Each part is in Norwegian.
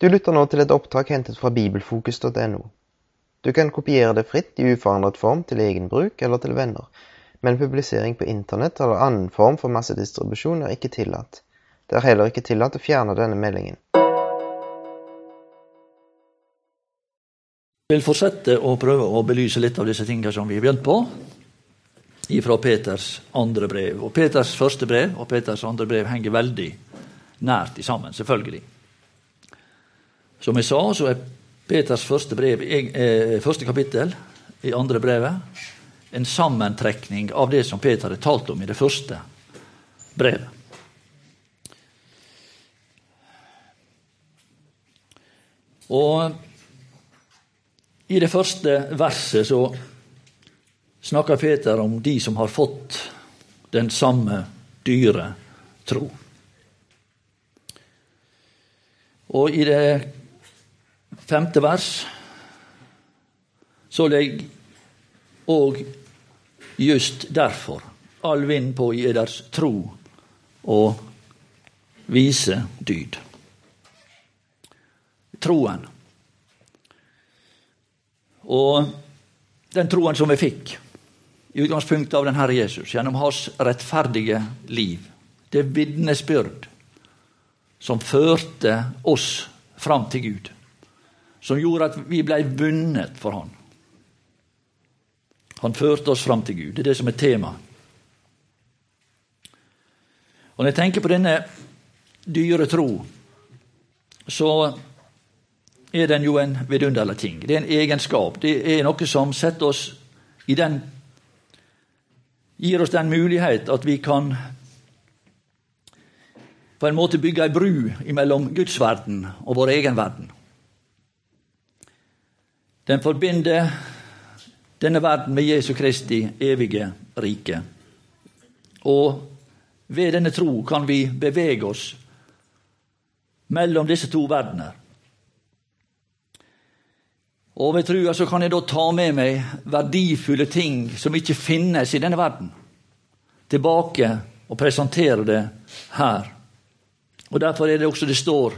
Du lytter nå til et opptak hentet fra bibelfokus.no. Du kan kopiere det fritt i uforandret form til egen bruk eller til venner, men publisering på internett eller annen form for massedistribusjon er ikke tillatt. Det er heller ikke tillatt å fjerne denne meldingen. Jeg vil fortsette å prøve å belyse litt av disse tingene som vi har begynt på, fra Peters andre brev. Og Peters første brev og Peters andre brev henger veldig nært i sammen, selvfølgelig. Som jeg sa, så er Peters første, brev, eh, første kapittel i andre brevet en sammentrekning av det som Peter har talt om i det første brevet. Og i det første verset så snakker Peter om de som har fått den samme dyre tro. Og i det femte vers, så legg og just derfor all vind på i eders tro og vise dyd. Troen. Og den troen som vi fikk i utgangspunktet av den Herre Jesus, gjennom hans rettferdige liv, det vitnesbyrd som førte oss fram til Gud som gjorde at vi ble vunnet for Han. Han førte oss fram til Gud. Det er det som er temaet. Og Når jeg tenker på denne dyre tro, så er den jo en vidunderlig ting. Det er en egenskap. Det er noe som setter oss i den Gir oss den mulighet at vi kan på en måte bygge ei bru mellom Guds verden og vår egen verden. Den forbinder denne verden med Jesu Kristi evige rike. Og ved denne tro kan vi bevege oss mellom disse to verdener. Og ved trua så kan jeg da ta med meg verdifulle ting som ikke finnes i denne verden, tilbake og presentere det her. Og Derfor er det også det står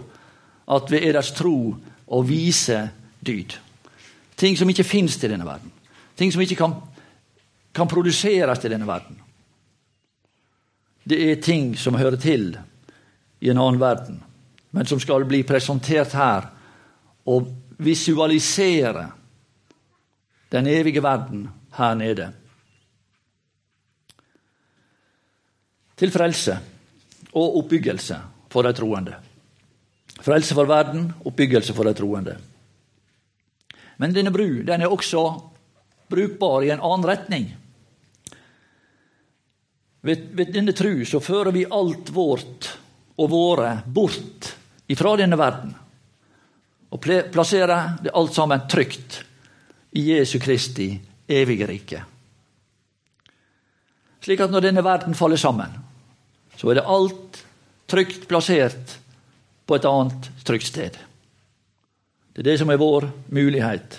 at ved eders tro å vise dyd. Ting som ikke fins i denne verden. Ting som ikke kan, kan produseres i denne verden. Det er ting som hører til i en annen verden, men som skal bli presentert her og visualisere den evige verden her nede. Til frelse og oppbyggelse for de troende. Frelse for verden, oppbyggelse for de troende. Men denne bru den er også brukbar i en annen retning. Ved, ved denne tru så fører vi alt vårt og våre bort ifra denne verden. Og plasserer det alt sammen trygt i Jesu Kristi evige rike. Slik at når denne verden faller sammen, så er det alt trygt plassert på et annet trygt sted. Det er det som er vår mulighet.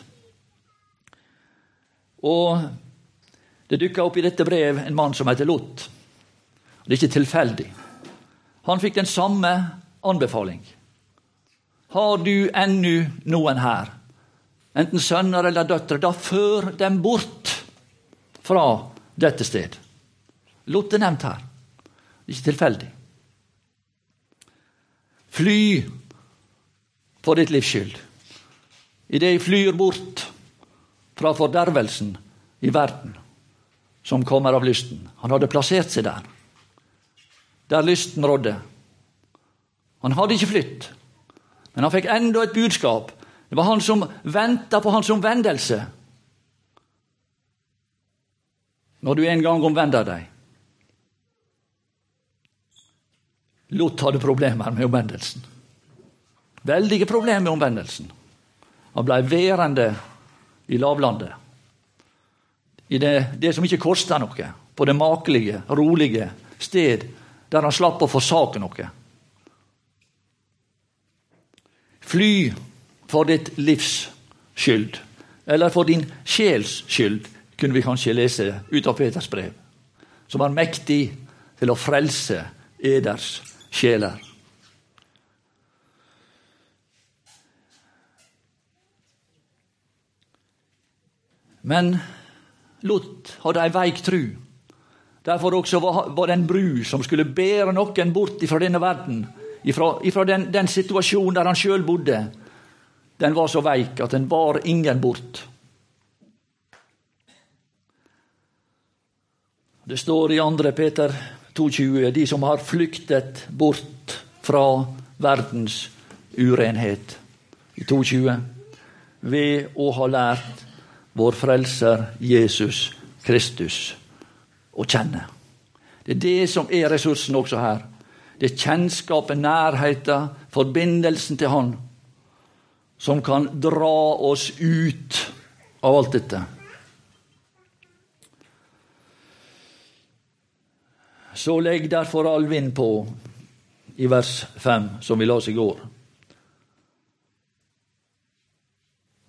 Og det dukka opp i dette brev en mann som heter Lot. Det er ikke tilfeldig. Han fikk den samme anbefaling. Har du ennu noen her, enten sønner eller døtre, da før dem bort fra dette sted. Lot er nevnt her. Det er ikke tilfeldig. Fly for ditt livs skyld idet jeg flyr bort fra fordervelsen i verden som kommer av lysten. Han hadde plassert seg der, der lysten rådde. Han hadde ikke flytt, men han fikk enda et budskap. Det var han som venta på hans omvendelse. Når du en gang omvender deg. Lot hadde problemer med omvendelsen. Veldige problemer med omvendelsen. Han blei værende i lavlandet. I det, det som ikke kosta noe. På det makelige, rolige sted der han slapp å forsake noe. Fly for ditt livs skyld, eller for din sjels skyld, kunne vi kanskje lese ut av Peters brev, som var mektig til å frelse eders sjeler. Men Lot hadde ei veik tru. Derfor også var, det en bru som skulle bære noen bort ifra denne verden, ifra den, den, situasjonen der han sjøl bodde. Den var så veik at den bar ingen bort. Det står i 2. Peter 2,20.: De som har flyktet bort fra verdens urenhet. I 2,20. Ved å ha lært vår Frelser Jesus Kristus å kjenne. Det er det som er ressursen også her. Det er kjennskapet, nærheten, forbindelsen til Han som kan dra oss ut av alt dette. Så legg derfor all vind på, i vers 5, som vi la oss i går.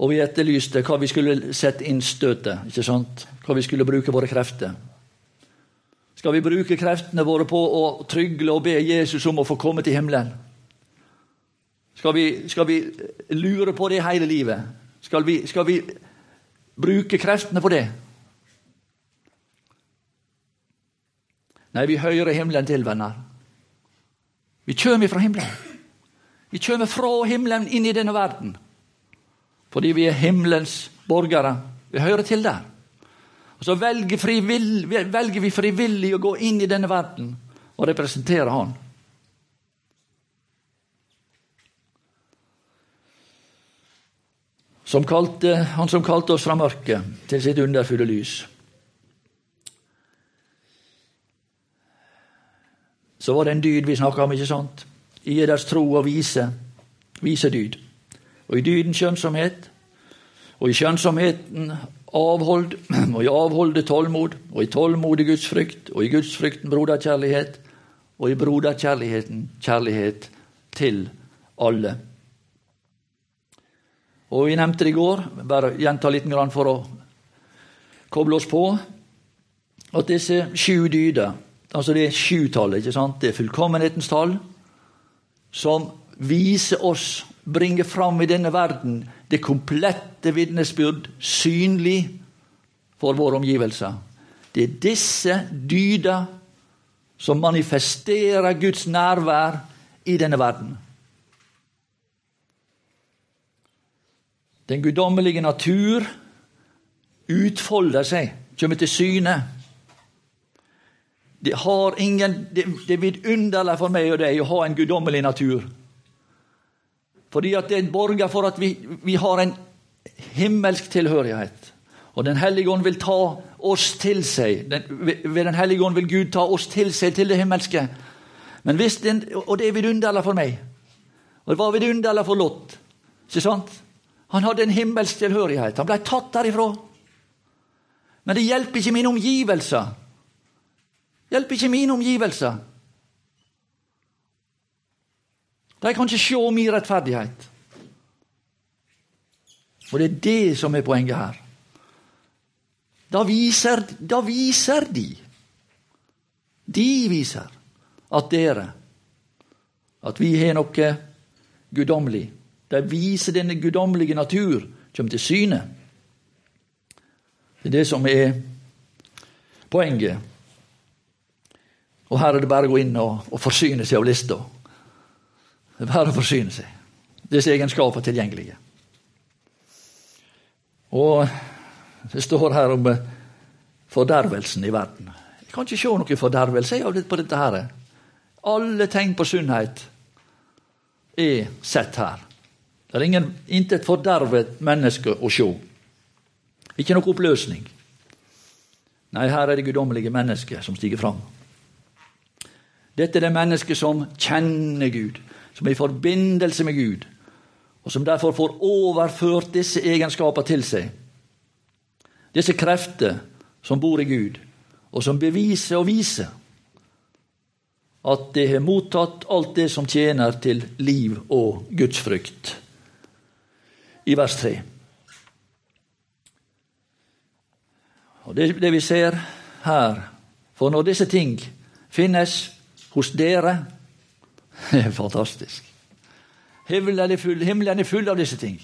Og vi etterlyste hva vi skulle sette inn støtet, ikke sant? hva vi skulle bruke våre krefter. Skal vi bruke kreftene våre på å trygle og be Jesus om å få komme til himmelen? Skal vi, skal vi lure på det hele livet? Skal vi, skal vi bruke kreftene på det? Nei, vi hører himmelen til, venner. Vi kommer fra himmelen. Vi kommer fra himmelen inn i denne verden fordi vi er himmelens borgere. Vi hører til der. Og Så velger, frivill, velger vi frivillig å gå inn i denne verden og representere Han. Som kalte, han som kalte oss fra mørket til sitt underfulle lys. Så var det en dyd vi snakka om, ikke sant? I deres tro og vise, vise dyd og i dyden skjønnsomhet, og i skjønnsomheten avhold, og i avholdet tålmod, og i tålmodet gudsfrykt, og i gudsfrykten broderkjærlighet, og i broderkjærligheten kjærlighet til alle. Og Vi nevnte det i går, bare gjenta litt for å koble oss på, at disse sju dyder, altså det er sjutallet, ikke sant? det er fullkommenhetens tall, som viser oss bringe fram i denne verden det komplette vitnesbyrd synlig for våre omgivelser. Det er disse dyder som manifesterer Guds nærvær i denne verden. Den guddommelige natur utfolder seg, kommer til syne. Det, har ingen, det, det er vidunderlig for meg og deg å ha en guddommelig natur. Fordi at det er en borger for at vi, vi har en himmelsk tilhørighet. Og Den hellige ånd vil ta oss til seg. Den, ved Den hellige ånd vil Gud ta oss til seg, til det himmelske. Men hvis den, Og det er vidunderlig for meg. Og det var vidunderlig for Lot. Sant? Han hadde en himmelsk tilhørighet. Han ble tatt derifra. Men det hjelper ikke mine omgivelser. Det hjelper ikke mine omgivelser. De kan ikke se min rettferdighet. Og det er det som er poenget her. Da viser, da viser de De viser at dere At vi har noe guddommelig. De viser denne guddommelige natur kommer til syne. Det er det som er poenget. Og her er det bare å gå inn og, og forsyne seg av lista. Det er bare å forsyne seg. Disse egenskaper er tilgjengelige. Og det står her om eh, fordervelsen i verden. Jeg kan ikke se noe fordervelse på dette. her. Alle tegn på sunnhet er sett her. Det er ingen, intet fordervet menneske å se. Ikke noe oppløsning. Nei, her er det guddommelige mennesket som stiger fram. Dette er det mennesket som kjenner Gud som er i forbindelse med Gud, og som derfor får overført disse egenskaper til seg. Disse krefter som bor i Gud, og som beviser og viser at det har mottatt alt det som tjener til liv og gudsfrykt. I vers 3. Og det, det vi ser her For når disse ting finnes hos dere, det er fantastisk. Himmelen er full, himmelen er full av disse ting.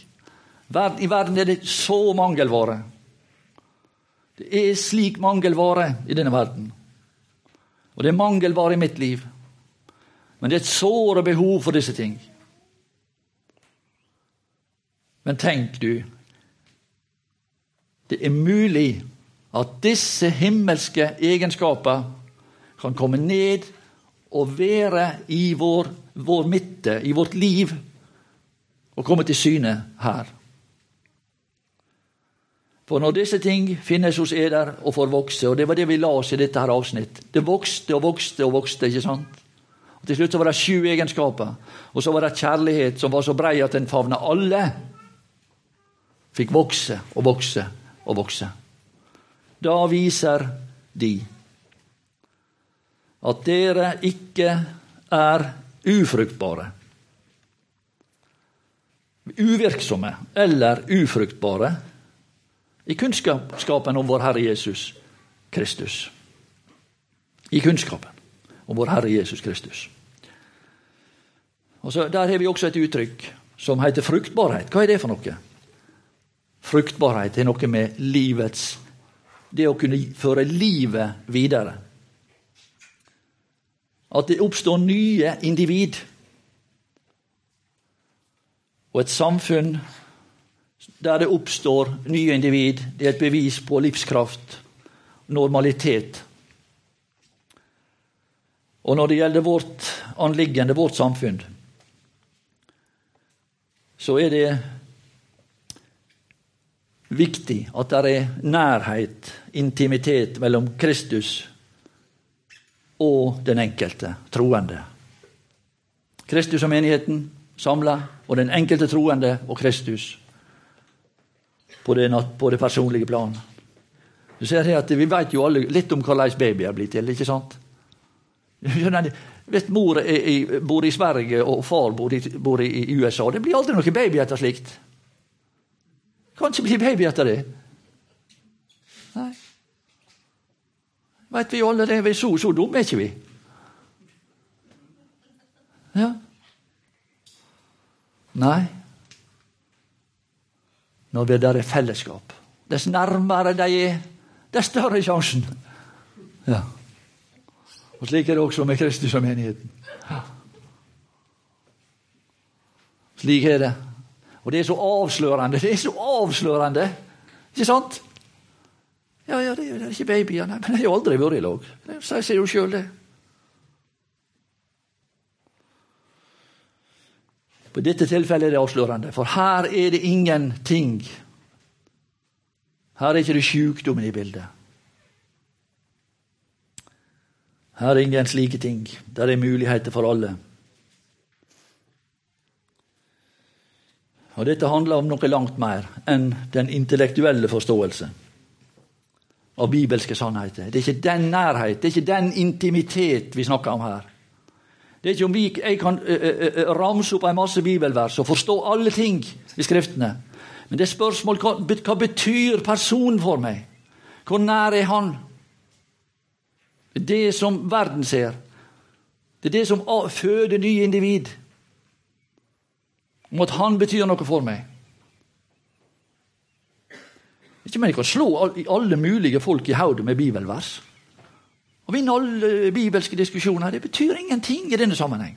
I verden er det så mangelvare. Det er slik mangelvare i denne verden. Og det er mangelvare i mitt liv. Men det er et såre behov for disse ting. Men tenk du, det er mulig at disse himmelske egenskaper kan komme ned og være i vår, vår midte, i vårt liv, og komme til syne her. For når disse ting finnes hos eder og får vokse, og det var det vi la oss i dette her avsnitt Det vokste og vokste og vokste, ikke sant? Og Til slutt så var det sju egenskaper, og så var det kjærlighet som var så brei at den favna alle. Fikk vokse og vokse og vokse. Da viser de at dere ikke er ufruktbare. Uvirksomme eller ufruktbare i kunnskapen om vår Herre Jesus Kristus. I kunnskapen om vår Herre Jesus Kristus. Og så Der har vi også et uttrykk som heter fruktbarhet. Hva er det for noe? Fruktbarhet er noe med livets Det å kunne føre livet videre. At det oppstår nye individ. Og et samfunn der det oppstår nye individ, det er et bevis på livskraft, normalitet. Og når det gjelder vårt anliggende, vårt samfunn, så er det viktig at det er nærhet, intimitet, mellom Kristus og den enkelte troende. Kristus og menigheten samla, og den enkelte troende og Kristus på det, på det personlige plan. Du ser her at Vi vet jo alle litt om hvordan babyer blir til. ikke sant? Vet Mor er, bor i Sverige og far bor i, bor i USA. Det blir aldri noen baby etter slikt. Kanskje blir baby etter det. Veit vi alle det? Vi så, så dumme er ikke vi. Ja. Nei når vi der er fellesskap. Dess nærmere de er, dess større er sjansen. Ja. Og Slik er det også med Kristus og menigheten. Slik er det. Og det er så avslørende. Det er så avslørende! Ikke sant? Ja, ja, det er ikke babyer, nei, men de har aldri vært i lag. De sier jo sjøl, det. På dette tilfellet er det avslørende, for her er det ingenting. Her er ikke det sykdommen i bildet. Her er ingen slike ting. Der er muligheter for alle. Og Dette handler om noe langt mer enn den intellektuelle forståelse av bibelske sannheter. Det er ikke den nærhet, det er ikke den intimitet vi snakker om her. Det er ikke om vi, Jeg kan ramse opp en masse bibelvers og forstå alle ting i Skriftene. Men det er spørsmål hva, hva betyr personen for meg? Hvor nær er han? Det er det som verden ser. Det er det som føder nye individ. Om at han betyr noe for meg. Ikke men Jeg kan slå alle mulige folk i hodet med bibelvers. Å vinne alle bibelske diskusjoner det betyr ingenting i denne sammenheng.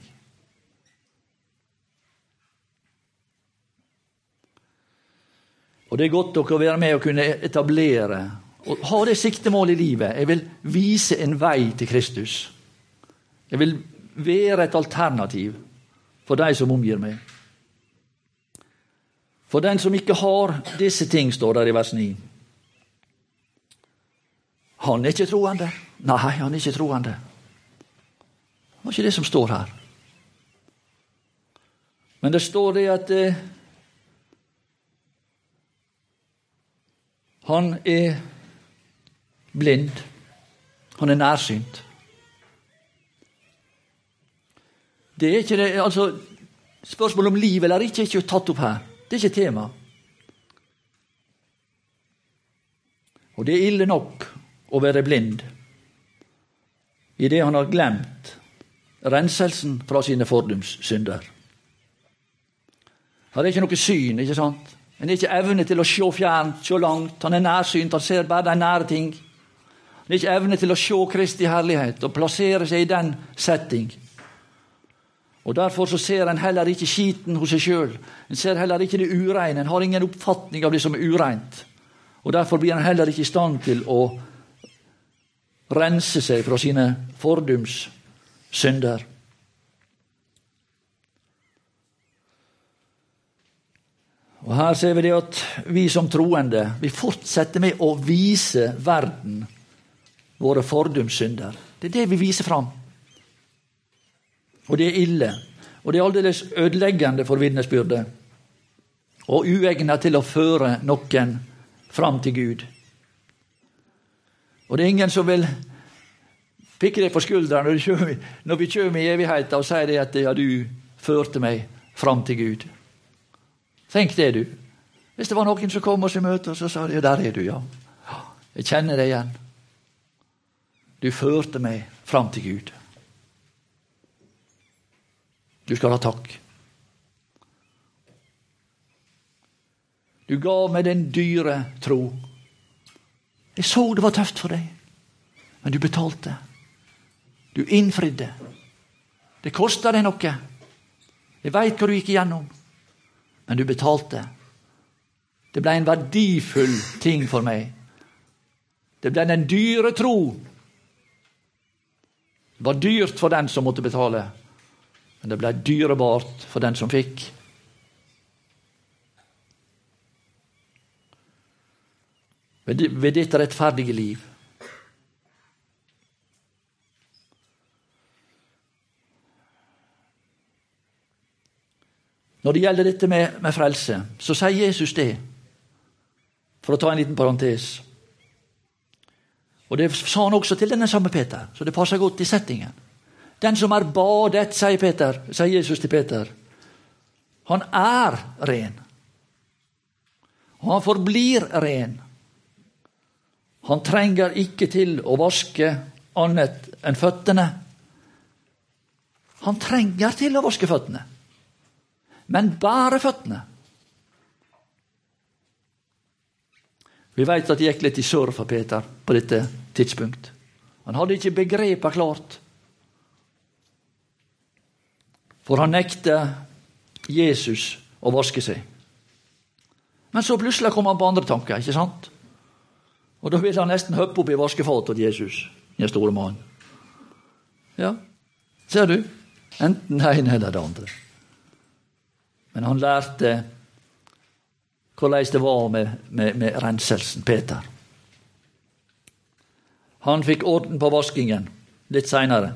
Og Det er godt å være med og kunne etablere og ha det siktemålet i livet. Jeg vil vise en vei til Kristus. Jeg vil være et alternativ for de som omgir meg. For den som ikke har disse ting, står der i vers 9. Han er ikke troende. Nei, han er ikke troende. Det var ikke det som står her. Men det står det at eh, han er blind. Han er nærsynt. Det er ikke det, altså, Spørsmålet om liv eller ikke er ikke tatt opp her. Det er ikke tema. Og det er ille nok å være blind idet han har glemt renselsen fra sine fordums synder. Her er ikke noe syn, ikke sant? Han har ikke evne til å se fjernt, se langt. Han er nærsynt, han ser bare de nære ting. Han har ikke evne til å se Kristi herlighet og plassere seg i den setting. Og Derfor så ser en heller ikke skiten hos seg sjøl. En ser heller ikke det ureine. En har ingen oppfatning av det som er ureint. Og Derfor blir en heller ikke i stand til å rense seg fra sine fordums synder. Og Her ser vi det at vi som troende vi fortsetter med å vise verden våre fordumssynder. Det er det vi viser fram. Og det er ille. Og det er aldeles ødeleggende for vitnesbyrdet. Og uegnet til å føre noen fram til Gud. Og det er ingen som vil pikke deg på skuldra når, vi kommer i evigheten og sier det at ja, du førte meg fram til Gud. Tenk det, du. Hvis det var noen som kom oss i møte, så sa de ja, der er du, ja. Jeg kjenner deg igjen. Du førte meg fram til Gud. Du skal ha takk. Du ga meg den dyre tro. Jeg så det var tøft for deg, men du betalte. Du innfridde. Det kosta deg noe. Jeg veit hva du gikk igjennom men du betalte. Det ble en verdifull ting for meg. Det ble den dyre tro. Det var dyrt for den som måtte betale, men det ble dyrebart for den som fikk. Ved ditt rettferdige liv Når det gjelder dette med, med frelse, så sier Jesus det, for å ta en liten parentes. Og Det sa han også til denne samme Peter, så det passer godt i settingen. Den som er badet, sier, Peter, sier Jesus til Peter, han er ren. Og han forblir ren. Han trenger ikke til å vaske annet enn føttene. Han trenger til å vaske føttene men bare føttene. Vi vet at det gikk litt i surr for Peter på dette tidspunkt. Han hadde ikke begrepet klart. For han nekter Jesus å vaske seg. Men så plutselig kom han på andre tanker. ikke sant? Og da ville han nesten hoppe opp i vaskefatet til Jesus, den store mannen. Ja, ser du? Enten det ene eller det andre. Men han lærte hvordan det var med, med, med renselsen, Peter. Han fikk orden på vaskingen litt seinere.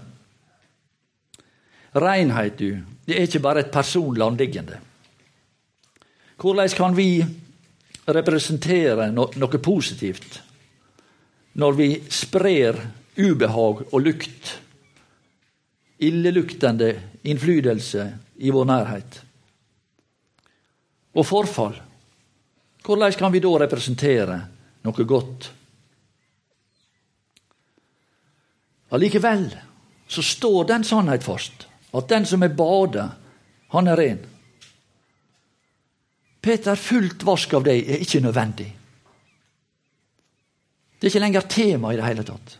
Renhet, du, det er ikke bare et personlig anliggende. Hvordan kan vi representere no noe positivt når vi sprer ubehag og lukt, illeluktende innflytelse i vår nærhet? og forfall. Hvordan kan vi da representere noe godt? Allikevel så står den sannhet fast, at den som er bada, han er ren. Peter, fullt vask av deg er ikke nødvendig. Det er ikke lenger tema i det hele tatt.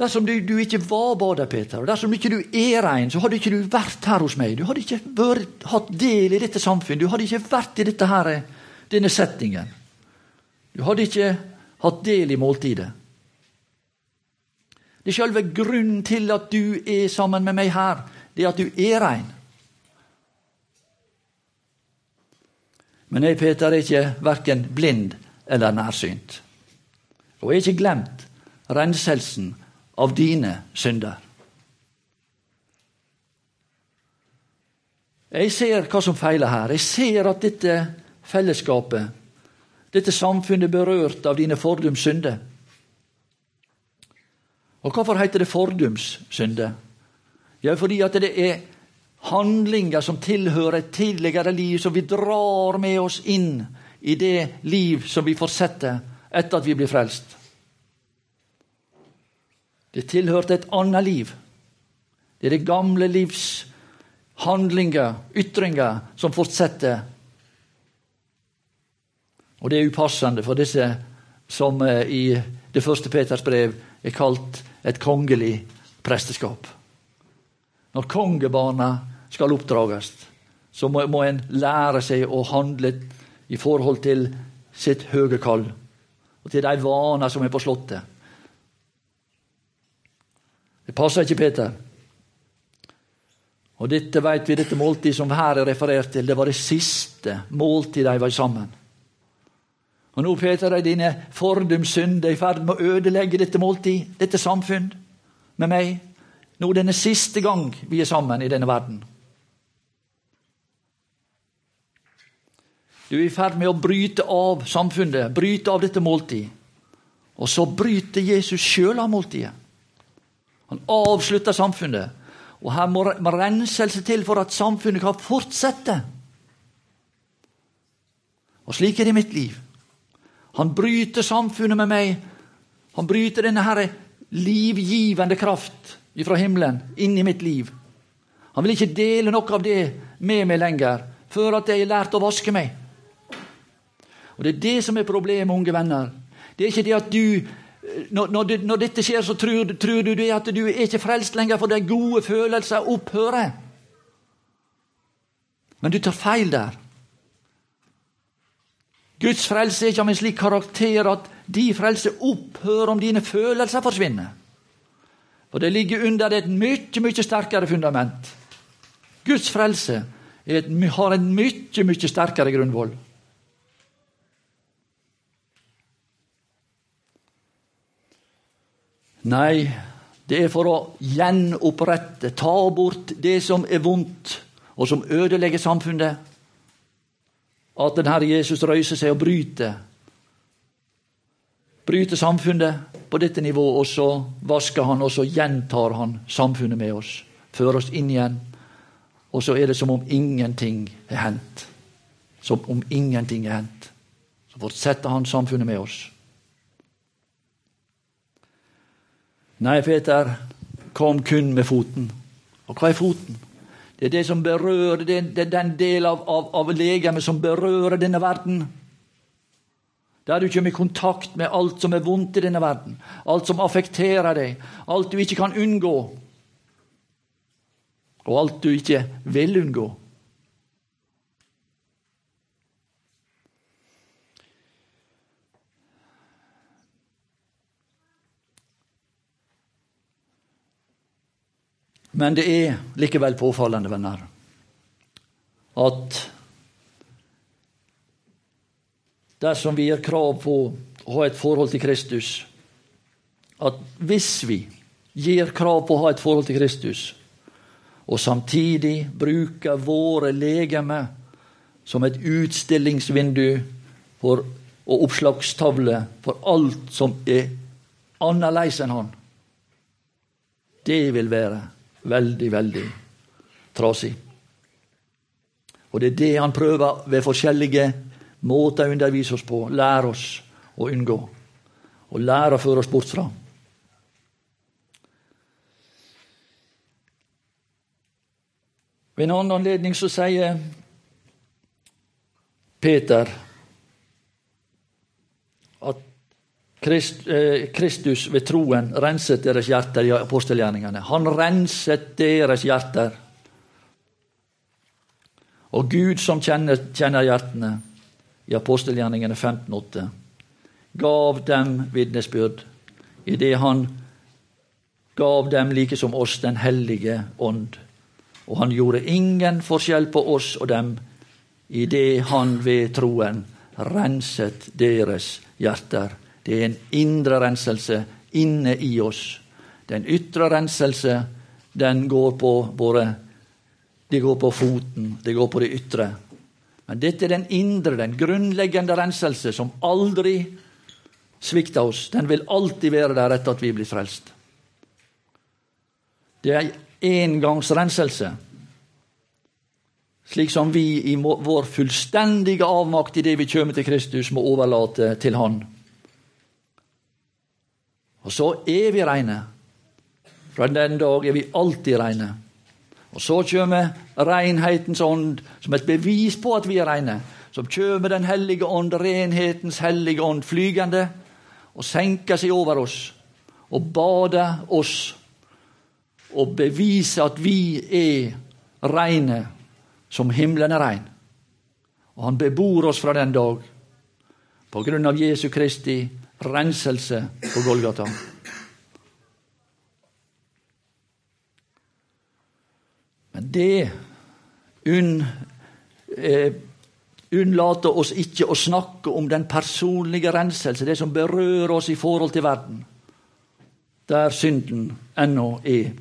Dersom du, du ikke var bader, Peter, og dersom ikke du er rein, så hadde ikke du vært her hos meg. Du hadde ikke vært, hatt del i dette samfunnet. Du hadde ikke vært i dette her, denne settingen. Du hadde ikke hatt del i måltidet. Det er selve grunnen til at du er sammen med meg her, det er at du er rein. Men jeg, Peter, er ikke verken blind eller nærsynt. Og jeg har ikke glemt renselsen av dine synder. Jeg ser hva som feiler her. Jeg ser at dette fellesskapet, dette samfunnet, er berørt av dine fordums synder. Og hvorfor heter det fordums synder? Ja, fordi at det er handlinger som tilhører et tidligere liv, som vi drar med oss inn i det liv som vi fortsetter etter at vi blir frelst. Det tilhørte et annet liv. Det er det gamle livs handlinger, ytringer, som fortsetter. Og det er upassende for disse som eh, i det første Peters brev er kalt et kongelig presteskap. Når kongebarna skal oppdrages, så må, må en lære seg å handle i forhold til sitt høye kall og til de vaner som er på Slottet. Det passer ikke Peter. Og dette vet vi, dette måltidet som her er referert til, det var det siste måltidet de var sammen. Og nå, Peter, er dine fordums i ferd med å ødelegge dette måltid, dette samfunn, med meg. Nå denne siste gang vi er sammen i denne verden. Du er i ferd med å bryte av samfunnet, bryte av dette måltid. Og så bryter Jesus sjøl av måltidet. Han avslutter samfunnet. Og her må renselse til for at samfunnet kan fortsette. Og slik er det i mitt liv. Han bryter samfunnet med meg. Han bryter denne her livgivende kraft fra himmelen inn i mitt liv. Han vil ikke dele noe av det med meg lenger før at jeg har lært å vaske meg. Og Det er det som er problemet, unge venner. Det er ikke det at du når, når, når dette skjer, så tror, tror, du at du er ikke frelst lenger, for de gode følelser opphører. Men du tar feil der. Guds frelse er ikke av en slik karakter at de frelse opphører om dine følelser forsvinner. For det ligger under et mye, mye sterkere fundament. Guds frelse et, har en mye, mye sterkere grunnvoll. Nei, det er for å gjenopprette, ta bort det som er vondt, og som ødelegger samfunnet. At den Herre Jesus røyser seg og bryter. Bryter samfunnet på dette nivået, og så vasker han, og så gjentar han samfunnet med oss. Fører oss inn igjen. Og så er det som om ingenting er hendt. Som om ingenting er hendt. Så fortsetter han samfunnet med oss. Nei, Peter kom kun med foten. Og hva er foten? Det er det som berører, det er den del av, av, av legemet som berører denne verden. Der du kommer i kontakt med alt som er vondt i denne verden. Alt som affekterer deg. Alt du ikke kan unngå. Og alt du ikke vil unngå. Men det er likevel påfallende, venner, at dersom vi gir krav på å ha et forhold til Kristus At hvis vi gir krav på å ha et forhold til Kristus, og samtidig bruker våre legemer som et utstillingsvindu for, og oppslagstavle for alt som er annerledes enn Han, det vil være veldig, veldig trasig. Og det er det han prøver ved forskjellige måter å undervise oss på. Lære oss å unngå. Og lære å føre oss bort fra. Ved en annen anledning så sier Peter Eh, Kristus ved troen renset deres hjerter i apostelgjerningene. Han renset deres hjerter. Og Gud, som kjenner, kjenner hjertene, i apostelgjerningene 15,8, gav dem vitnesbyrd idet han gav dem like som oss Den hellige ånd. Og han gjorde ingen forskjell på oss og dem idet han ved troen renset deres hjerter det er en indre renselse inne i oss. Den ytre renselse, den går på våre Det går på foten, det går på det ytre. Men dette er den indre, den grunnleggende renselse som aldri svikter oss. Den vil alltid være der etter at vi blir frelst. Det er engangsrenselse. Slik som vi i vår fullstendige avmakt i det vi kommer til Kristus, må overlate til Han. Og så er vi reine. Fra den dag er vi alltid reine. Og så kommer renhetens ånd som et bevis på at vi er reine. Så kommer Den hellige ånd, renhetens hellige ånd, flygende og senker seg over oss og bader oss og beviser at vi er reine som himmelen er rein. Og han bebor oss fra den dag på grunn av Jesu Kristi renselse på Golgata. Men det unn, eh, unnlater oss ikke å snakke om den personlige renselse, det som berører oss i forhold til verden, der synden ennå er.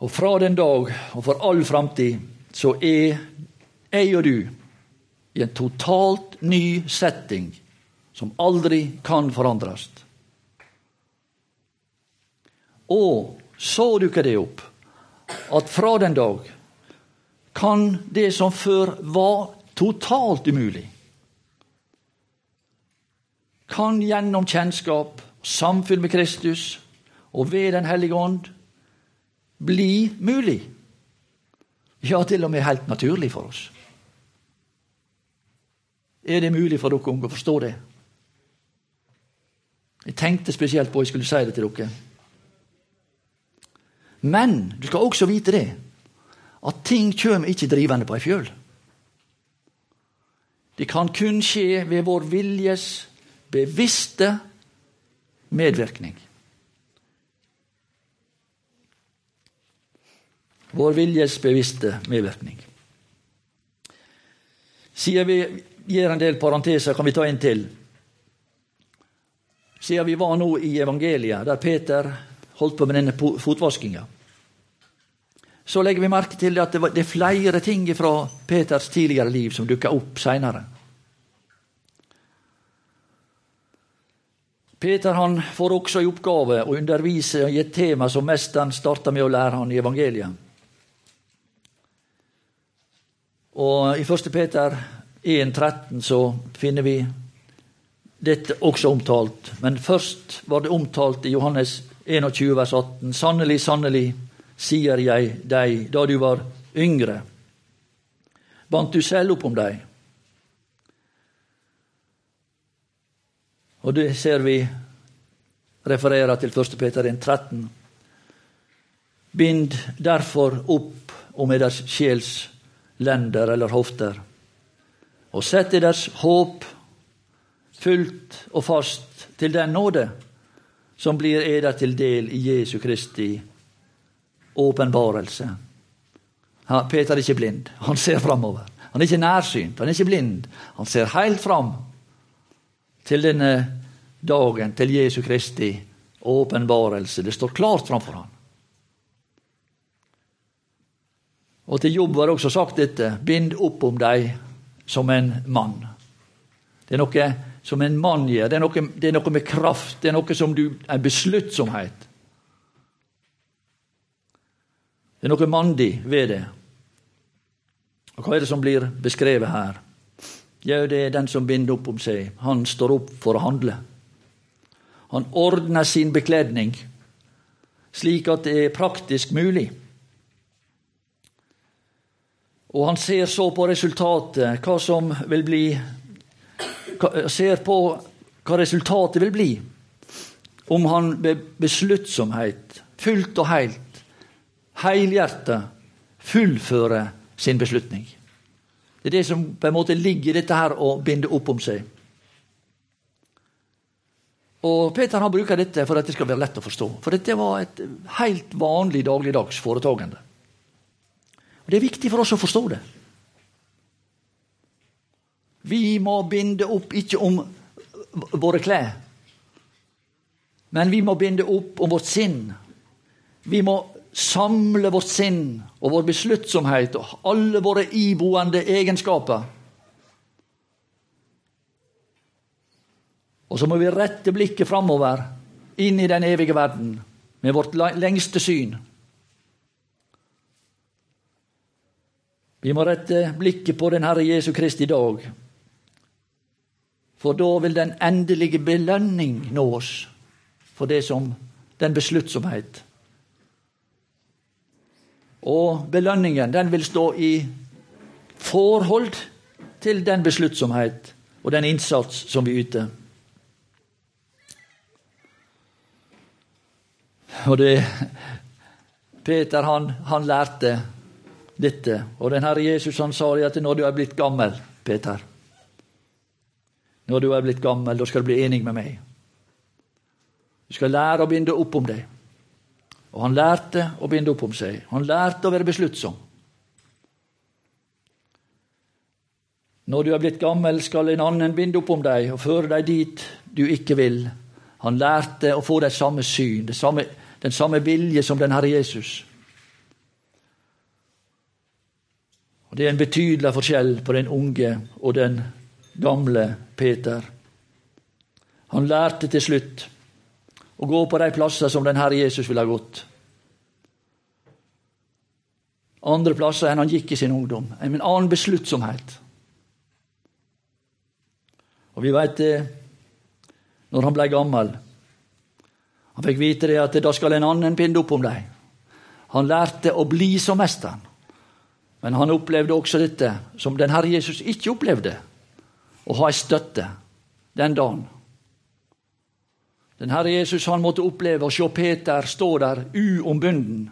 Og fra den dag og for all framtid så er jeg og du i en totalt ny setting som aldri kan forandres. Og så dukker det opp at fra den dag kan det som før var totalt umulig, kan gjennom kjennskap, samfunn med Kristus og ved Den hellige ånd bli mulig. Ja, til og med helt naturlig for oss. Er det mulig for dere unge å forstå det? Jeg tenkte spesielt på at jeg skulle si det til dere. Men du skal også vite det, at ting kommer ikke drivende på ei fjøl. Det kan kun skje ved vår viljes bevisste medvirkning. Vår viljes bevisste medvirkning. Sier vi gjør en del parenteser, kan vi ta en til. Siden vi var nå i evangeliet, der Peter holdt på med denne fotvaskinga. Så legger vi merke til at det, er flere ting fra Peters tidligere liv som dukker opp seinere. Peter han får også i oppgave å undervise i et tema som mesteren starta med å lære han i evangeliet. Og I 1. Peter 1,13 så finner vi dette også omtalt. Men først var det omtalt i Johannes 21, vers 18. Sannelig, sannelig, sier jeg deg, da du var yngre, bandt du selv opp om deg. Og det ser vi refererer til 1. Peter 1, 13. Bind derfor opp om eders sjels lender eller hofter, og sett deres håp fullt og fast til den nåde som blir eder til del i Jesu Kristi åpenbarelse. Peter er ikke blind. Han ser framover. Han er ikke nærsynt, han er ikke blind. Han ser helt fram til denne dagen, til Jesu Kristi åpenbarelse. Det står klart framfor ham. Og til Jobb var det også sagt dette. Bind opp om deg som en mann. Det er noe som en mann gjør. Det er noe, det er noe med kraft. Det er noe som du En besluttsomhet. Det er noe mandig ved det. Og Hva er det som blir beskrevet her? Jo, det er den som binder opp om seg. Han står opp for å handle. Han ordner sin bekledning slik at det er praktisk mulig. Og han ser så på resultatet, hva som vil bli Ser på hva resultatet vil bli om han med besluttsomhet, fullt og helt, helhjertet fullfører sin beslutning. Det er det som på en måte ligger i dette her å binde opp om seg. Og Peter han bruker dette for at det skal være lett å forstå. For dette var et helt vanlig dagligdags foretagende. Det er viktig for oss å forstå det. Vi må binde opp ikke om våre klær, men vi må binde opp om vårt sinn. Vi må samle vårt sinn og vår besluttsomhet og alle våre iboende egenskaper. Og så må vi rette blikket framover, inn i den evige verden, med vårt lengste syn. Vi må rette blikket på den Herre Jesu Kristi dag, for da vil den endelige belønning nå oss for det som den besluttsomhet Og belønningen den vil stå i forhold til den besluttsomhet og den innsats som vi yter. Og det Peter han, han lærte dette. Og den Herre Jesus han sa det at når du er blitt gammel, Peter Når du er blitt gammel, da skal du bli enig med meg. Du skal lære å binde opp om deg. Og han lærte å binde opp om seg. Han lærte å være besluttsom. Når du er blitt gammel, skal en annen binde opp om deg og føre deg dit du ikke vil. Han lærte å få det samme syn, det samme, den samme vilje som den Herre Jesus. Og Det er en betydelig forskjell på den unge og den gamle Peter. Han lærte til slutt å gå på de plasser som den Herre Jesus ville ha gått. Andre plasser enn han gikk i sin ungdom. En annen besluttsomhet. Og vi veit det når han blei gammel. Han fikk vite det at da skal en annen pinde opp om deg. Han lærte å bli som mesteren. Men han opplevde også dette som den Herre Jesus ikke opplevde, å ha ei støtte den dagen. Den Herre Jesus han måtte oppleve å se Peter stå der uombunden,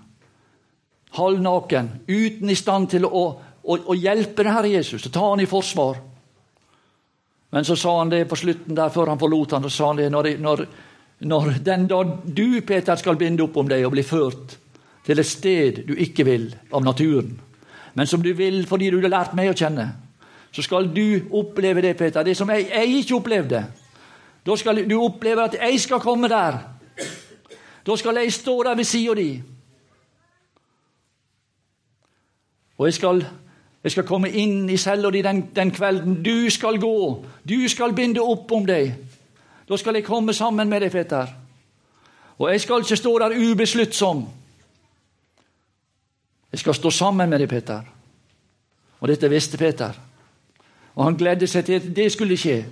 halvnaken, uten i stand til å, å, å hjelpe den Herre Jesus, og ta han i forsvar. Men så sa han det på slutten der, før han forlot han, så sa han det når, når, når den dag du, Peter, skal binde opp om deg og bli ført til et sted du ikke vil av naturen, men som du vil fordi du har lært meg å kjenne, så skal du oppleve det, Peter, det som jeg, jeg ikke opplevde. Da skal du oppleve at jeg skal komme der. Da skal jeg stå der ved sida di. Og jeg skal, jeg skal, komme inn i cella di den, den, kvelden. Du skal gå. Du skal binde opp om deg. Da skal jeg komme sammen med deg, Peter. Og jeg skal ikke stå der ubesluttsom. Jeg skal stå sammen med deg, Peter. Og dette visste Peter. Og han gledde seg til at det skulle skje.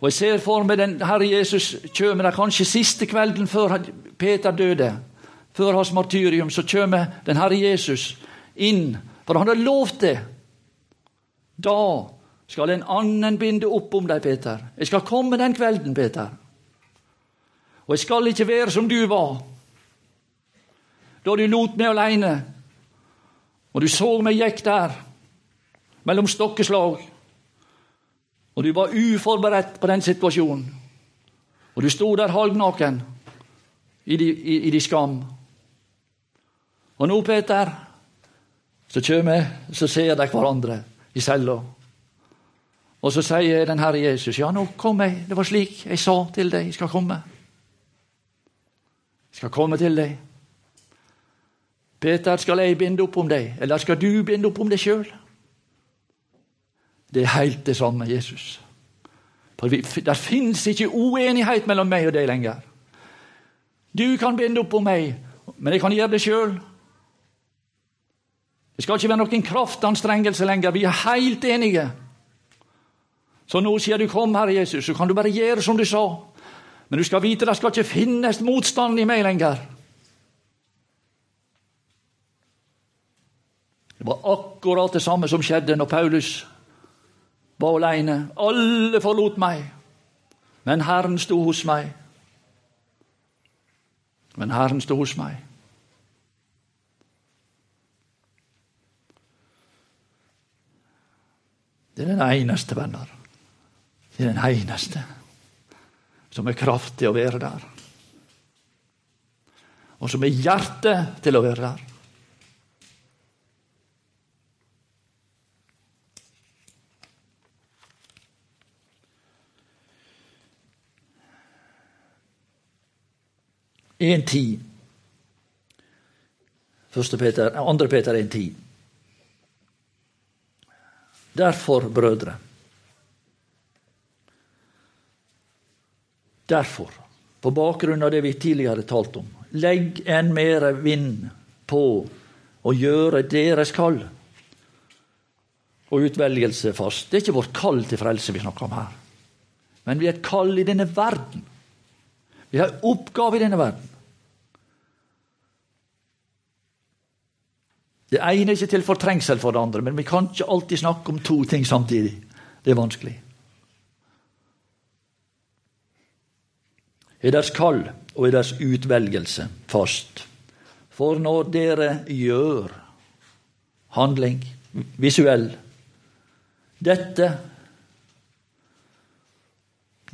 Og Jeg ser for meg den Herre Jesus kommer der kanskje siste kvelden før Peter døde. Før hans martyrium så kommer den Herre Jesus inn, for han har lovt det. Da skal en annen binde opp om deg, Peter. Jeg skal komme den kvelden, Peter. Og jeg skal ikke være som du var da du lot meg aleine, og du så meg gikk der mellom stokkeslag og du var uforberedt på den situasjonen. Og du sto der halvnaken i de skam. Og nå, Peter, så kommer så ser de hverandre i cella. Og så sier den Herre Jesus, 'Ja, nå kom jeg. Det var slik jeg sa til deg. Jeg skal komme.' Jeg skal komme til deg. Peter, skal jeg binde opp om deg, eller skal du binde opp om deg sjøl? Det er helt det samme, Jesus. For Det fins ikke uenighet mellom meg og deg lenger. Du kan binde opp om meg, men jeg kan gjøre det sjøl. Det skal ikke være noen kraftanstrengelse lenger. Vi er helt enige. Så nå sier du 'Kom, Herre Jesus', så kan du bare gjøre som du sa. Men du skal vite det skal ikke finnes motstand i meg lenger. Det var akkurat det samme som skjedde når Paulus var aleine. Alle forlot meg, men Herren sto hos meg. Men Herren sto hos meg. Det er den eneste, venner. Det er den eneste som er kraftig å være der. Og som er hjertet til å være der. 1.10. Peter, 2. Peter 1.10. Derfor, brødre Derfor, på bakgrunn av det vi tidligere talte om, legg enn mer vind på å gjøre deres kall og utvelgelse fast. Det er ikke vårt kall til frelse vi snakker om her, men vi er et kall i denne verden. Vi har oppgave i denne verden. Det ene er ikke til fortrengsel for det andre, men vi kan ikke alltid snakke om to ting samtidig. Det er vanskelig. Er deres kall og er deres utvelgelse fast? For når dere gjør handling, visuell Dette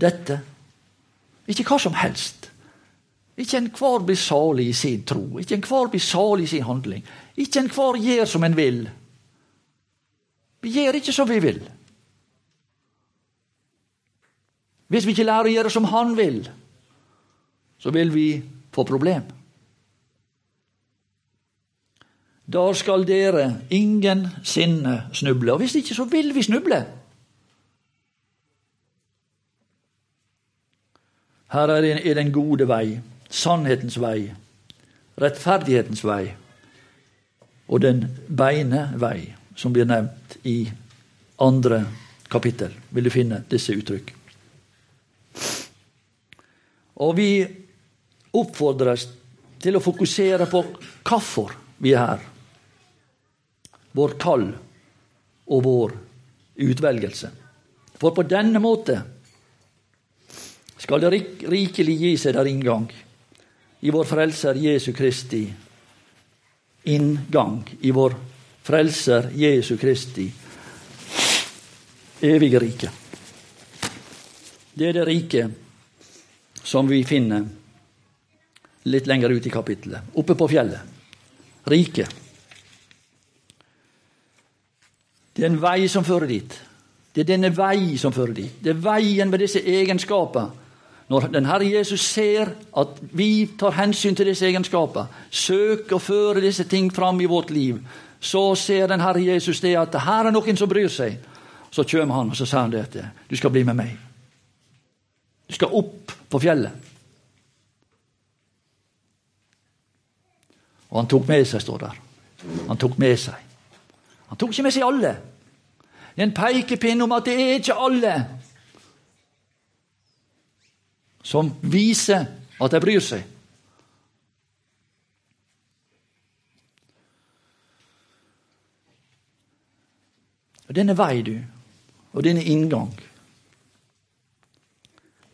Dette Ikke hva som helst. Ikke enhver blir salig i sin tro, ikke enhver blir salig i sin handling. Ikke enhver gjør som en vil. Vi gjør ikke som vi vil. Hvis vi ikke lærer å gjøre som han vil, så vil vi få problem. Da skal dere ingen sinne snuble. Og hvis ikke, så vil vi snuble. Her er den gode vei, sannhetens vei, rettferdighetens vei og den beine vei, som blir nevnt i andre kapittel. Vil du finne disse uttrykk. Og vi oppfordres til å fokusere på hvorfor vi er her. Vår kall og vår utvelgelse. For på denne måte skal det rikelig gi seg der inngang i vår Frelser Jesu Kristi inngang i vår Frelser Jesu Kristi evige rike. Det er det riket som vi finner litt lenger ut i kapittelet, oppe på fjellet. Riket. Det er en vei som fører dit. Det er denne vei som fører dit. Det er veien med disse egenskapene når den Herre Jesus ser at vi tar hensyn til disse egenskaper, søker å føre disse ting fram i vårt liv, så ser den Herre Jesus det at her er noen som bryr seg. Så kommer han og så sier han dette. du skal bli med meg. Du skal opp på fjellet. Og han tok med seg, står der. Han tok med seg. Han tok ikke med seg alle. Det er en pekepinn om at det er ikke alle som viser at de bryr seg. Og Denne vei, du, og denne inngang,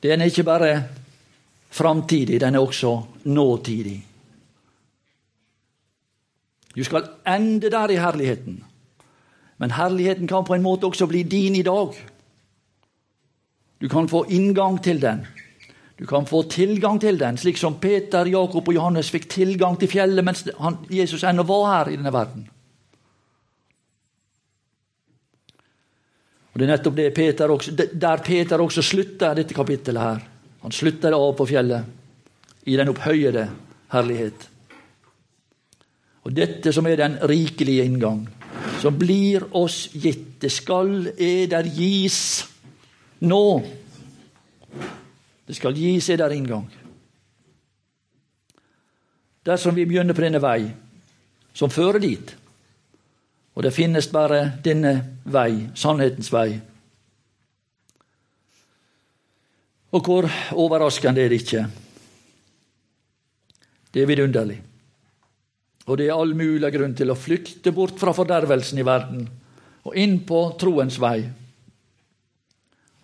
den er ikke bare framtidig, den er også nåtidig. Du skal ende der i herligheten, men herligheten kan på en måte også bli din i dag. Du kan få inngang til den. Du kan få tilgang til den, slik som Peter, Jakob og Johannes fikk tilgang til fjellet mens han, Jesus ennå var her i denne verden. Og Det er nettopp det Peter også, der Peter også slutter dette kapittelet. her. Han slutter av på fjellet, i den opphøyede herlighet. Og dette som er den rikelige inngang, som blir oss gitt, det skal eder gis nå det skal gi seg der inngang. Dersom vi begynner på denne vei, som fører dit, og det finnes bare denne vei, sannhetens vei Og hvor overraskende er det ikke? Det er vidunderlig. Og det er all mulig grunn til å flykte bort fra fordervelsen i verden og inn på troens vei.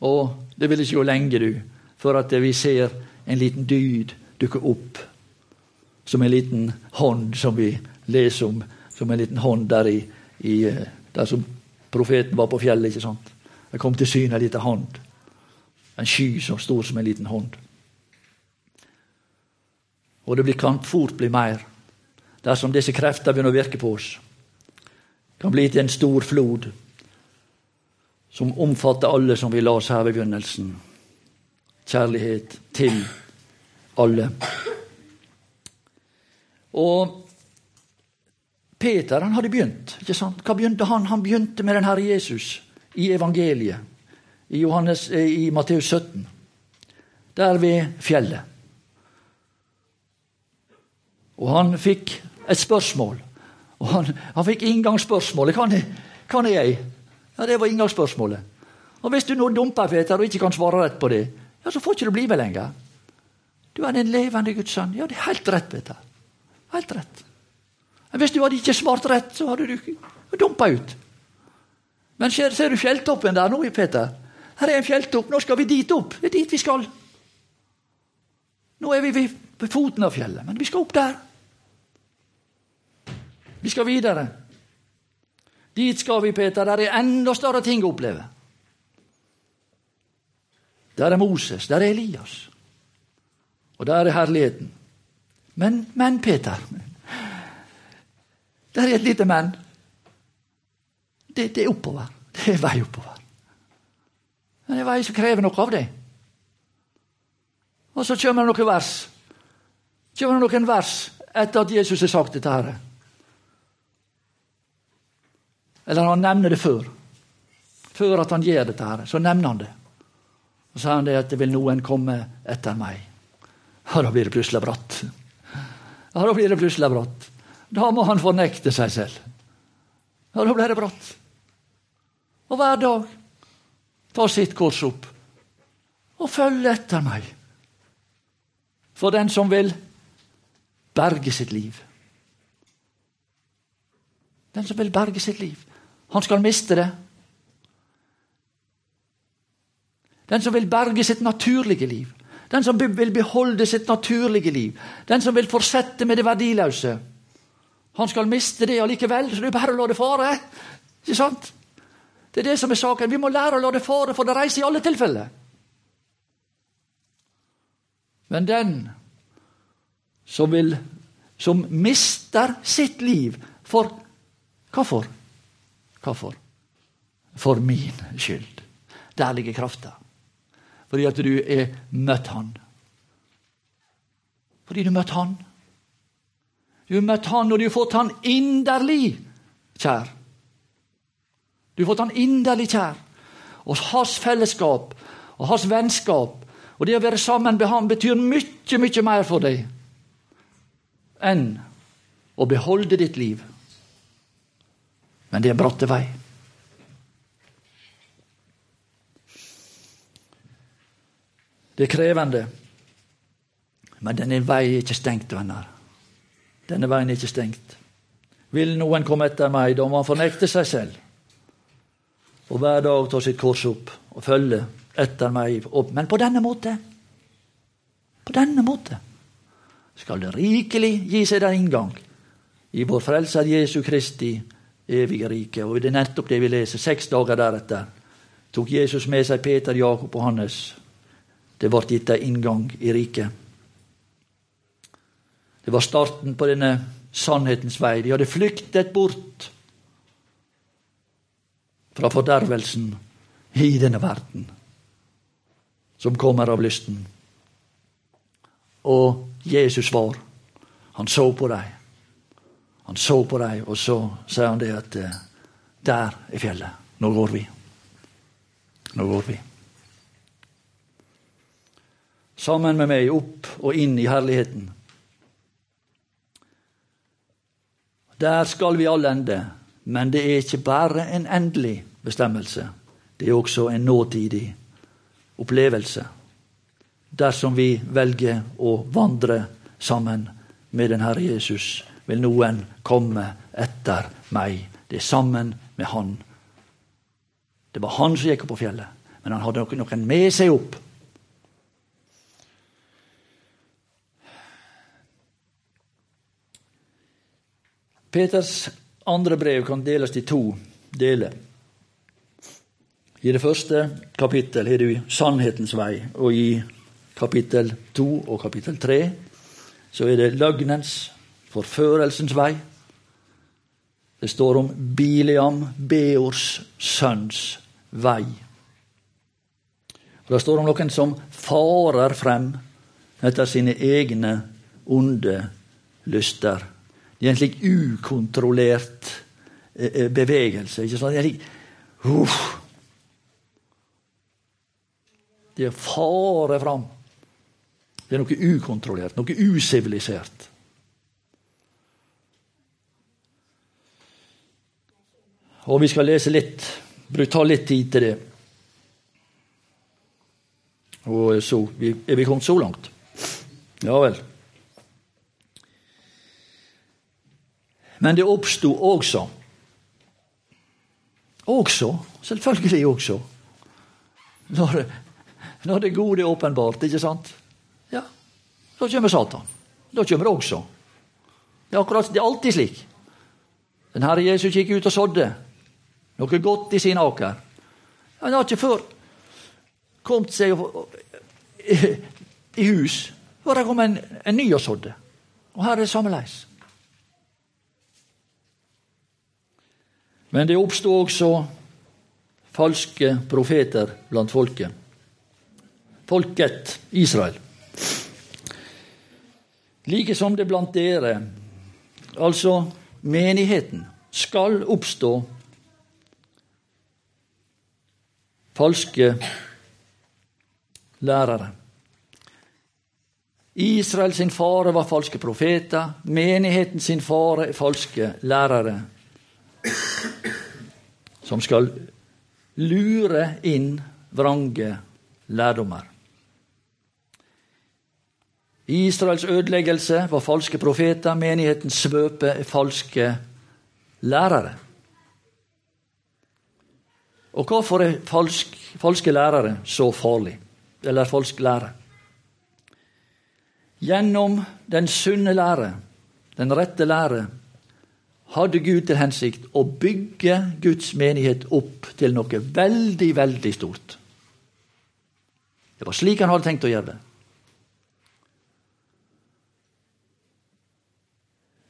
Og det vil ikke gå lenge, du, for at vi ser en liten dyd dukke opp. Som en liten hånd som vi leser om. Som en liten hånd der, i, i, der som profeten var på fjellet. ikke sant? Det kom til syne en liten hånd. En sky som stor som en liten hånd. Og det kan fort bli mer dersom disse krefter begynner å virke på oss. Kan bli til en stor flod som omfatter alle som vi la oss her ved begynnelsen kjærlighet til alle. Og Peter han hadde begynt. ikke sant? Hva begynte han? Han begynte med den Herre Jesus i evangeliet, i, Johannes, eh, i Matteus 17. Der ved fjellet. Og han fikk et spørsmål. Og han, han fikk inngangsspørsmålet. Kan, kan jeg? Ja, Det var inngangsspørsmålet. Og Hvis du nå dumper, Peter, og ikke kan svare rett på det, ja, så får ikke du bli med lenger. Du er en levende Guds sønn. Ja, det er helt rett, Peter. Helt rett. Men Hvis du hadde ikke svart rett, så hadde du dumpa ut. Men ser, ser du fjelltoppen der nå, Peter? Her er en fjelltopp. Nå skal vi dit opp. Det er dit vi skal. Nå er vi ved foten av fjellet, men vi skal opp der. Vi skal videre. Dit skal vi, Peter. Der er enda større ting å oppleve. Der er Moses, der er Elias. Og der er herligheten. Men, men Peter Der er et lite men. Det, det, er oppover. Det er vei oppover. Men det er vei som krever noe av det. Og så kommer det noen vers. Kommer det noen vers etter at Jesus har sagt dette her. Eller han nevner det før. Før at han gjør dette her, så nevner han det. Så sa han det at det vil noen komme etter meg. Ja, da blir det plutselig bratt. Ja, da blir det plutselig bratt. Da må han fornekte seg selv. Ja, da blir det bratt. Og hver dag ta sitt kors opp og følge etter meg. For den som vil berge sitt liv. Den som vil berge sitt liv. Han skal miste det. Den som vil berge sitt naturlige liv. Den som vil beholde sitt naturlige liv. Den som vil fortsette med det verdiløse. Han skal miste det allikevel, så det er bare å la det fare. Ikke sant? Det er det som er saken. Vi må lære å la det fare, for det reiser i alle tilfeller. Men den som, vil, som mister sitt liv for Hvorfor? Hvorfor? For min skyld. Der ligger krafta. Fordi at du er møtt Han. Fordi du møtte møtt Han. Du har møtt Han, og du har fått Han inderlig kjær. Du har fått Han inderlig kjær. Og hans fellesskap og hans vennskap og det å være sammen med Han betyr mye, mye mer for deg enn å beholde ditt liv. Men det er bratte vei. Det er krevende, men denne veien er ikke stengt, venner. Denne veien er ikke stengt. Vil noen komme etter meg, da må han fornekte seg selv. Og hver dag ta sitt kors opp og følge etter meg. Men på denne måte, på denne måte, skal det rikelig gi seg der inngang i vår Frelser Jesu Kristi evige rike. Og det er nettopp det vi leser. Seks dager deretter tok Jesus med seg Peter, Jakob og Hannes det ble gitt en inngang i riket. Det var starten på denne sannhetens vei. De hadde flyktet bort fra fordervelsen i denne verden, som kommer av lysten. Og Jesus var. Han så på dem. Han så på dem, og så sier han det at eh, der er fjellet. Nå går vi. Nå går vi sammen med meg opp og inn i herligheten. Der skal vi alle ende, men det er ikke bare en endelig bestemmelse. Det er også en nåtidig opplevelse. Dersom vi velger å vandre sammen med den Herre Jesus, vil noen komme etter meg. Det er sammen med Han. Det var han som gikk opp på fjellet, men han hadde noen med seg opp Peters andre brev kan deles i to deler. I det første kapittel har du sannhetens vei, og i kapittel to og kapittel tre så er det løgnens, forførelsens vei. Det står om Biliam, Beors sønns vei. Og Det står om noen som farer frem etter sine egne onde lyster i en slik ukontrollert eh, eh, bevegelse. ikke sant? Slik, uff. det farer fare fram. Det er noe ukontrollert, noe usivilisert. Og vi skal lese litt, ta litt tid til det. Og så Er vi kommet så langt? Ja vel. Men det oppsto også Også, selvfølgelig også, når, når det gode er åpenbart, ikke sant? Ja, da kommer Satan. Da kommer det også. Det er, akkurat, det er alltid slik. Den Herre Jesus gikk ut og sådde noe godt i sin aker. Han har ikke før kommet seg i hus før det kom en, en ny og sådde. Og her er det sammeleis. Men det oppstod også falske profeter blant folket. Folket Israel. Like som det blant dere, altså menigheten, skal oppstå falske lærere. Israel sin fare var falske profeter. Menigheten sin fare er falske lærere. Som skal lure inn vrange lærdommer. Israels ødeleggelse var falske profeter. Menighetens svøpe falske lærere. Og hvorfor er falsk, falske lærere så farlig? Eller falsk lære? Gjennom den sunne lære, den rette lære, hadde Gud til hensikt å bygge Guds menighet opp til noe veldig, veldig stort. Det var slik han hadde tenkt å gjøre det.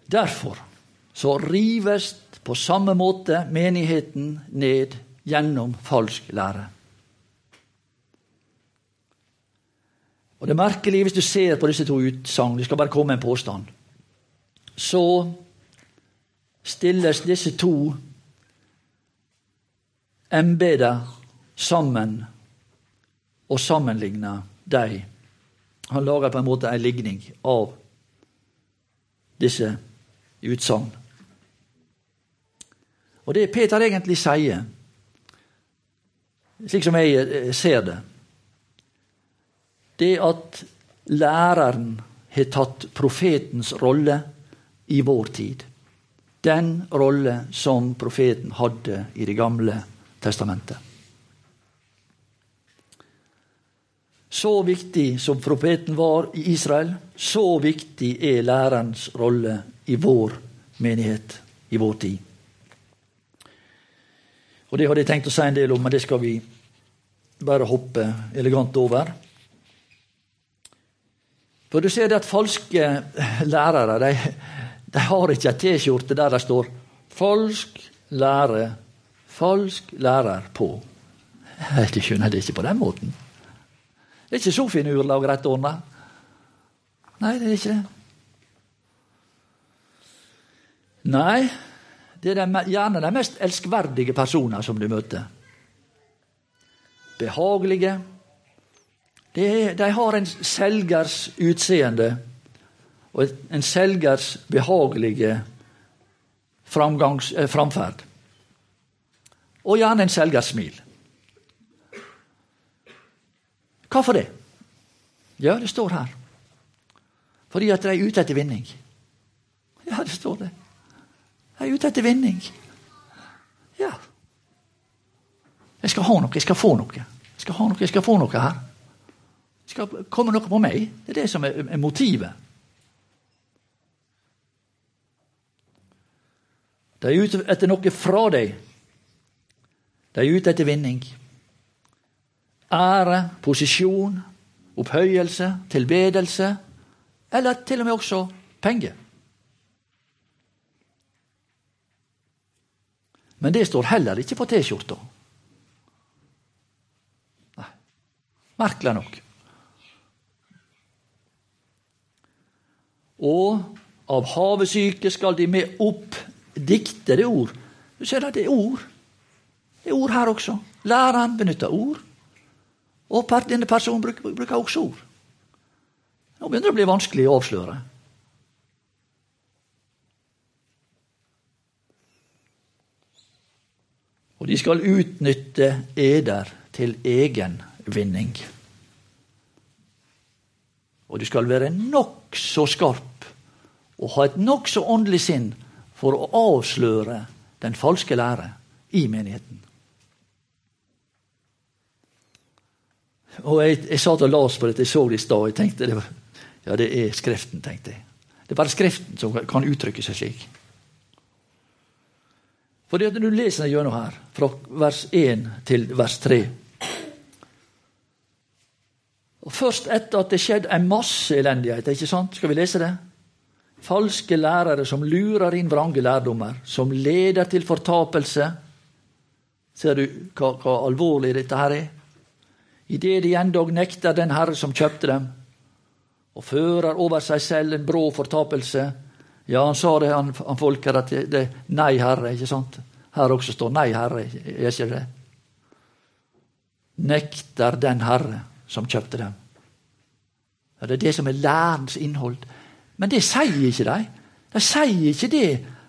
Derfor så rives på samme måte menigheten ned gjennom falsk lære. Og Det er merkelig hvis du ser på disse to utsagn, det skal bare komme en påstand. Så stilles disse to embeder sammen og sammenligner dem. Han lager på en måte en ligning av disse utsagn. Og det Peter egentlig sier, slik som jeg eh, ser det, det at læreren har tatt profetens rolle i vår tid. Den rolle som profeten hadde i Det gamle testamentet. Så viktig som profeten var i Israel, så viktig er lærerens rolle i vår menighet, i vår tid. Og Det hadde jeg tenkt å si en del om, men det skal vi bare hoppe elegant over. For du ser det at falske lærere de, de har ikke ei T-skjorte der det står 'falsk lære', 'falsk lærer' på. De skjønner det ikke på den måten. Det er ikke så finurlag rett ordna. Nei, det er ikke det. Nei, det er de, gjerne de mest elskverdige personer som du møter. Behagelige, de, de har en selgers utseende og en selgers behagelige eh, framferd. Og gjerne en selgers smil. Hvorfor det? Ja, det står her. Fordi at de er ute etter vinning. Ja, det står det. De er ute etter vinning. Ja. Jeg skal ha noe, jeg skal få noe. Jeg skal ha noe, jeg skal få noe her skal komme noe på meg. Det er det som er motivet. De er ute etter noe fra deg. De er ute etter vinning. Ære, posisjon, opphøyelse, tilbedelse, eller til og med også penger. Men det står heller ikke på T-skjorta. Merkelig nok. Og av havesyke skal de med opp diktede ord. Du ser at det er ord. Det er ord her også. Læreren benytter ord. Og denne personen bruker, bruker også ord. Nå begynner det å bli vanskelig å avsløre. Og de skal utnytte eder til egen vinning. Og du skal være nokså skarp og ha et nokså åndelig sinn for å avsløre den falske lære i menigheten. Og Jeg, jeg satt og las på dette, jeg så det i stad. Jeg tenkte det var, ja, det er Skriften, tenkte jeg. Det er bare Skriften som kan uttrykke seg slik. Fordi at du leser gjennom her, fra vers 1 til vers 3 og Først etter at det skjedde en masse elendighet, ikke sant? skal vi lese det? Falske lærere som lurer inn vrange lærdommer, som leder til fortapelse. Ser du hva, hva alvorlig dette her er? Idet de endog nekter den Herre som kjøpte dem, og fører over seg selv en brå fortapelse. Ja, han sa det, han, han folker, at det, er Nei, Herre, ikke sant? Her også står Nei, Herre, er ikke det? Nekter den Herre som kjøpte dem. Ja, det er det som er lærens innhold. Men det sier ikke de. De sier ikke det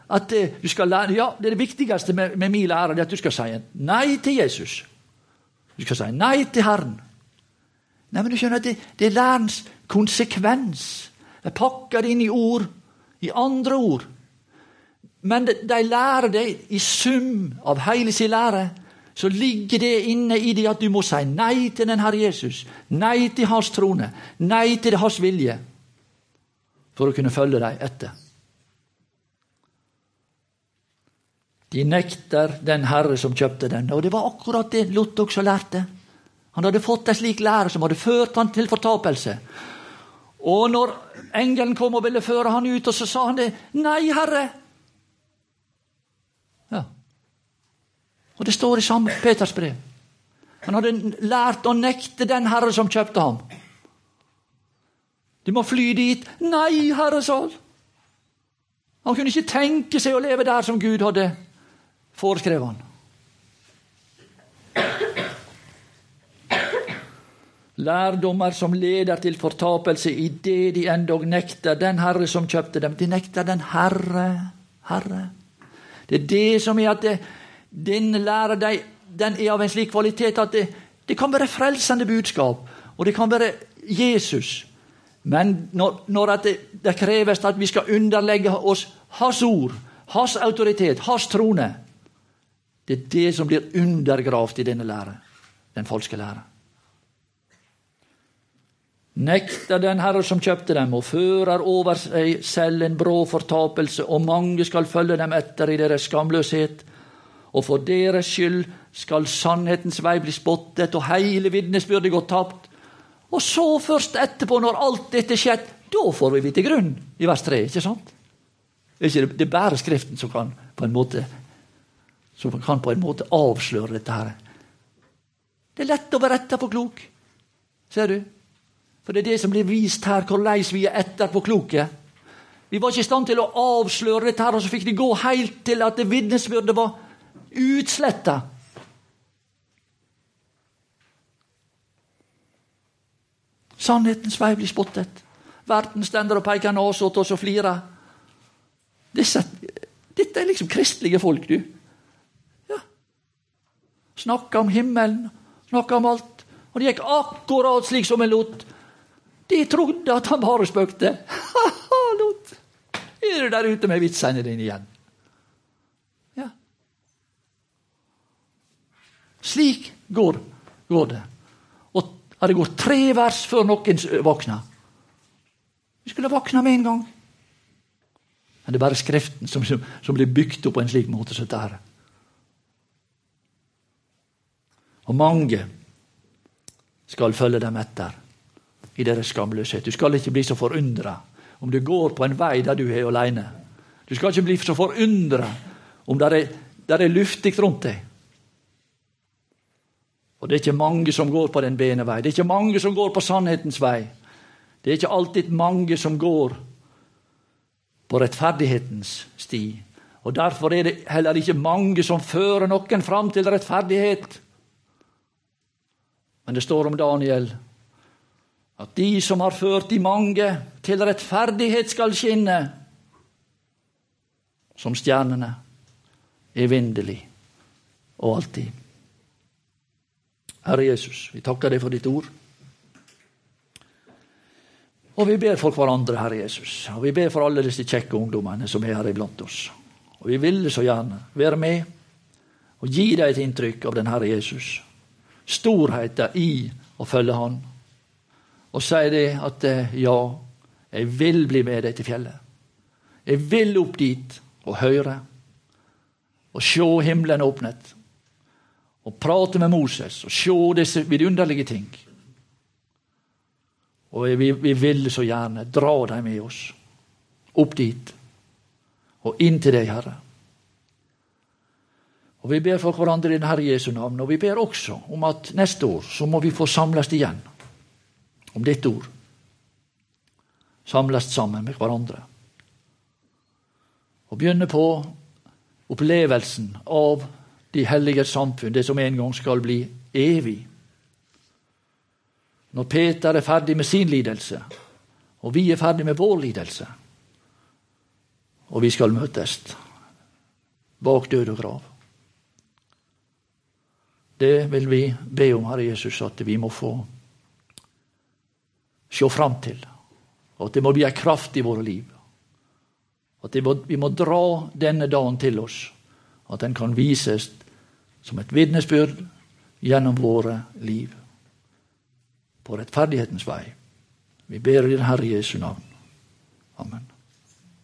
at eh, du skal lære Ja, det er det viktigste med, med min lære, det er at du skal si nei til Jesus. Du skal si nei til Herren. Nei, men du skjønner at det, det er lærens konsekvens. De pakker det inn i ord, i andre ord. Men de, de lærer det i sum av hele sin lære så ligger det inne i det at du må si nei til den Herre Jesus. Nei til hans trone. Nei til hans vilje. For å kunne følge dem etter. De nekter den Herre som kjøpte den. Og det var akkurat det Lot også lærte. Han hadde fått en slik lære som hadde ført han til fortapelse. Og når engelen kom og ville føre han ut, og så sa han det. Nei, Herre, Ja. Og det står i samme Peters brev. Han hadde lært å nekte den herre som kjøpte ham. Du må fly dit. Nei, herre, sa han. kunne ikke tenke seg å leve der som Gud hadde foreskrevet han. Lærdommer som leder til fortapelse idet de endog nekter den Herre som kjøpte dem. De nekter den Herre. Herre. Det er det som er at det, denne lærer de, den er av en slik kvalitet at det, det kan være frelsende budskap, og det kan være Jesus. Men når, når det, det, kreves at vi skal underlegge oss Hans ord, Hans autoritet, Hans trone Det er det som blir undergravd i denne lære, den falske lære. Nekter den Herre som kjøpte dem, og fører over seg selv en brå fortapelse, og mange skal følge dem etter i deres skamløshet og for deres skyld skal sannhetens vei bli spottet, og hele vitnesbyrdet gå tapt. Og så først etterpå, når alt dette skjedd, da får vi vite grunn i vers 3. ikke sant? Det er ikke det bare Skriften som kan på en måte som kan på en måte avsløre dette her. Det er lett å være etterpåklok, ser du. For det er det som blir vist her, hvordan vi er etterpåkloke. Vi var ikke i stand til å avsløre dette, her, og så fikk de gå helt til at vitnesbyrdet var Utsletta. Sannhetens vei blir spottet. Verden stender og peker nese åt oss og flirer. Disse, dette er liksom kristelige folk, du. Ja. Snakka om himmelen, snakka om alt. Og det gikk akkurat slik som en lot. De trodde at han bare spøkte. Ha-ha, Lot! Er du der ute med vitsene dine igjen? Ja. Slik går, går det. Og det gått tre vers før noen våkner. Vi skulle våkna med en gang. Men det er bare Skriften som, som, som blir bygd opp på en slik måte som. Og mange skal følge dem etter i deres skamløshet. Du skal ikke bli så forundra om du går på en vei der du er alene. Du skal ikke bli så forundra om det er, der er luftig rundt deg. Og det er ikke mange som går på den bene vei. Det er ikke mange som går på sannhetens vei. Det er ikke alltid mange som går på rettferdighetens sti. Og Derfor er det heller ikke mange som fører noen fram til rettferdighet. Men det står om Daniel at de som har ført de mange til rettferdighet, skal skinne som stjernene, evinnelig og alltid. Herre Jesus, vi takker deg for ditt ord. Og vi ber for hverandre, Herre Jesus. Og vi ber for alle disse kjekke ungdommene som er her iblant oss. Og vi ville så gjerne være med og gi deg et inntrykk av den Herre Jesus. Storheten i å følge Han. Og si det at eh, ja, jeg vil bli med deg til fjellet. Jeg vil opp dit og høre. Og se himmelen åpnet. Og prate med Moses og se disse vidunderlige ting. Og vi, vi vil så gjerne dra dem med oss opp dit og inn til deg, Herre. Og Vi ber for hverandre i den Herre Jesu navn, og vi ber også om at neste år så må vi få samles igjen om ditt ord. Samles sammen med hverandre. Og begynne på opplevelsen av de hellige samfunn, det som en gang skal bli evig. Når Peter er ferdig med sin lidelse, og vi er ferdig med vår lidelse, og vi skal møtes bak død og grav. Det vil vi be om, Herre Jesus, at vi må få se fram til. Og at det må bli en kraft i våre liv. At vi må dra denne dagen til oss. At den kan vises som et vitnesbyrd gjennom våre liv. På rettferdighetens vei. Vi ber i Herre Jesu navn. Amen.